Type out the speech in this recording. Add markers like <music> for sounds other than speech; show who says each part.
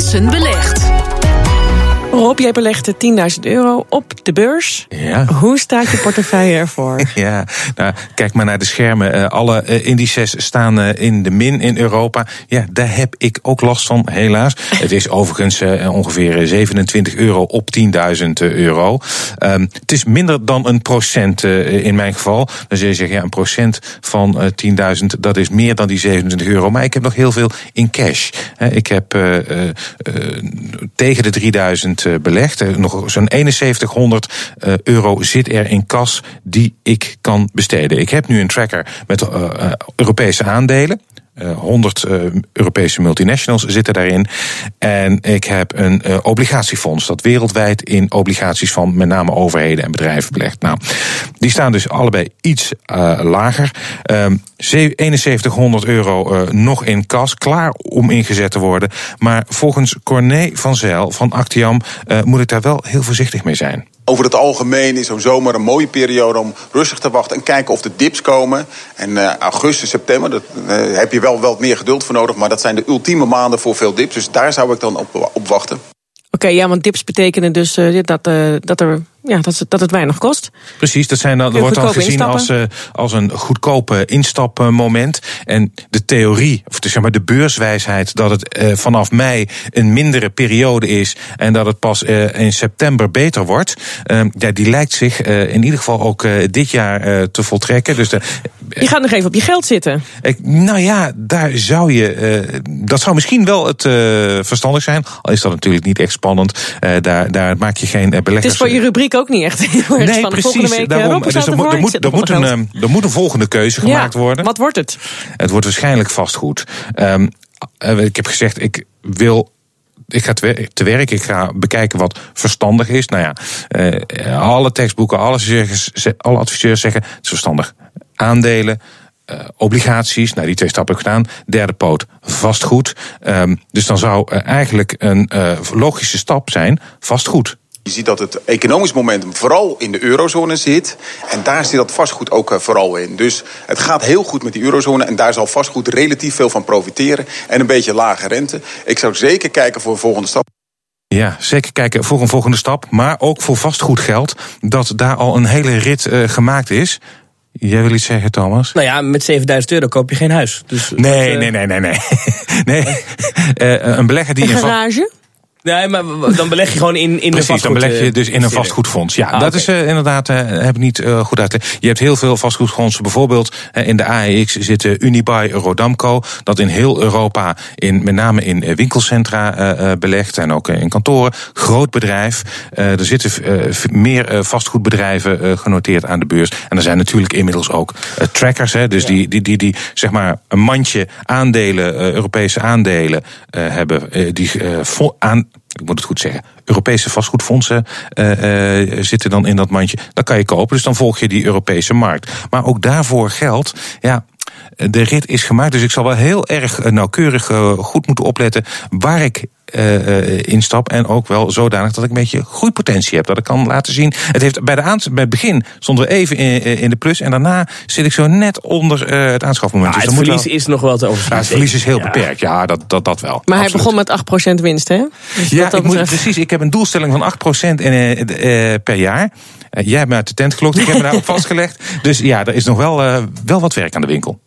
Speaker 1: Jansen belegt.
Speaker 2: Rob, jij belegde 10.000 euro op de beurs.
Speaker 3: Ja.
Speaker 2: Hoe staat je portefeuille <laughs> ervoor?
Speaker 3: Ja, nou, kijk maar naar de schermen. Uh, alle uh, indices staan uh, in de min in Europa. Ja, daar heb ik ook last van, helaas. <laughs> Het is overigens ongeveer 27 euro op 10.000 euro. Um, het is minder dan een procent in mijn geval. Dan zul je zeggen, ja, een procent van 10.000, dat is meer dan die 27 euro. Maar ik heb nog heel veel in cash. ik heb tegen de 3000 belegd. Nog zo'n 7100 euro zit er in kas die ik kan besteden. Ik heb nu een tracker met uh, Europese aandelen. 100 uh, Europese multinationals zitten daarin. En ik heb een obligatiefonds dat wereldwijd in obligaties van met name overheden en bedrijven belegt. Nou, die staan dus allebei iets uh, lager. 7100 euro nog in kas, klaar om ingezet te worden. Maar volgens Corné van Zijl van Actiam moet ik daar wel heel voorzichtig mee zijn.
Speaker 4: Over het algemeen is zo'n zomer een mooie periode om rustig te wachten en kijken of de dips komen. En uh, augustus, september, daar uh, heb je wel wat meer geduld voor nodig. Maar dat zijn de ultieme maanden voor veel dips. Dus daar zou ik dan op, op wachten.
Speaker 2: Oké, okay, ja, want dips betekenen dus uh, dat, dat er ja, dat, dat het weinig kost.
Speaker 3: Precies, dat, zijn dat wordt dan gezien als, uh, als een goedkope instapmoment. En de theorie, of de, zeg maar de beurswijsheid, dat het uh, vanaf mei een mindere periode is en dat het pas uh, in september beter wordt, ja, die lijkt zich in ieder geval ook dit jaar te voltrekken. Dus de,
Speaker 2: je gaat nog even op je geld zitten.
Speaker 3: Ik, nou ja, daar zou je. dat zou misschien wel het verstandig zijn. Al is dat natuurlijk niet echt spannend. daar, daar maak je geen beleggers.
Speaker 2: Het is voor je rubriek ook niet echt <laughs> heel erg
Speaker 3: nee, precies.
Speaker 2: Week,
Speaker 3: daarom, dus er, moet, er, moet, er, moet een, er moet een volgende keuze gemaakt
Speaker 2: ja,
Speaker 3: worden.
Speaker 2: Wat wordt het?
Speaker 3: Het wordt waarschijnlijk vastgoed. Um, ik heb gezegd, ik wil ik ga te werk, ik ga bekijken wat verstandig is. Nou ja, alle tekstboeken, alle, alle adviseurs zeggen het is verstandig. Aandelen, obligaties, nou die twee stappen heb ik gedaan. Derde poot, vastgoed. Um, dus dan zou eigenlijk een logische stap zijn, vastgoed.
Speaker 4: Je ziet dat het economisch momentum vooral in de eurozone zit. En daar zit dat vastgoed ook vooral in. Dus het gaat heel goed met die eurozone. En daar zal vastgoed relatief veel van profiteren. En een beetje lage rente. Ik zou zeker kijken voor een volgende stap.
Speaker 3: Ja, zeker kijken voor een volgende stap. Maar ook voor vastgoedgeld. Dat daar al een hele rit uh, gemaakt is. Jij wil iets zeggen, Thomas?
Speaker 5: Nou ja, met 7000 euro koop je geen huis. Dus
Speaker 3: nee, dat, uh... nee, nee, nee, nee, <laughs> nee. uh, een belegger die
Speaker 2: een garage.
Speaker 5: Nee, maar dan beleg je gewoon in, in
Speaker 3: Precies,
Speaker 5: een vastgoed.
Speaker 3: dan beleg je dus in een vastgoedfonds. Ja,
Speaker 5: ah,
Speaker 3: dat okay. is uh, inderdaad, uh, heb ik niet uh, goed uit. Je hebt heel veel vastgoedfondsen. Bijvoorbeeld in de AEX zitten Unibuy, Rodamco. Dat in heel Europa, in, met name in winkelcentra belegt. En ook in kantoren. Groot bedrijf. er zitten meer vastgoedbedrijven genoteerd aan de beurs. En er zijn natuurlijk inmiddels ook trackers. Hè, dus ja. die, die, die, die zeg maar een mandje aandelen, Europese aandelen hebben. die aan ik moet het goed zeggen, Europese vastgoedfondsen uh, uh, zitten dan in dat mandje. Dan kan je kopen, dus dan volg je die Europese markt. Maar ook daarvoor geldt, ja, de rit is gemaakt. Dus ik zal wel heel erg nauwkeurig goed moeten opletten waar ik uh, instap. En ook wel zodanig dat ik een beetje groeipotentie heb. Dat ik kan laten zien. Het heeft bij, de aan, bij het begin stonden we even in, in, de plus. En daarna zit ik zo net onder uh, het aanschafmoment.
Speaker 5: Ja,
Speaker 3: dus
Speaker 5: het verlies wel, is nog wel te overzien.
Speaker 3: Ja, het verlies is heel ja. beperkt. Ja, dat, dat, dat wel.
Speaker 2: Maar
Speaker 3: absoluut.
Speaker 2: hij begon met 8% winst, hè?
Speaker 3: Dus ja, ik moet, precies. Ik heb een doelstelling van 8% in, uh, per jaar. Uh, jij hebt me uit de tent geklokt. Ik heb me daarop <laughs> vastgelegd. Dus ja, er is nog wel, wel wat werk aan de winkel.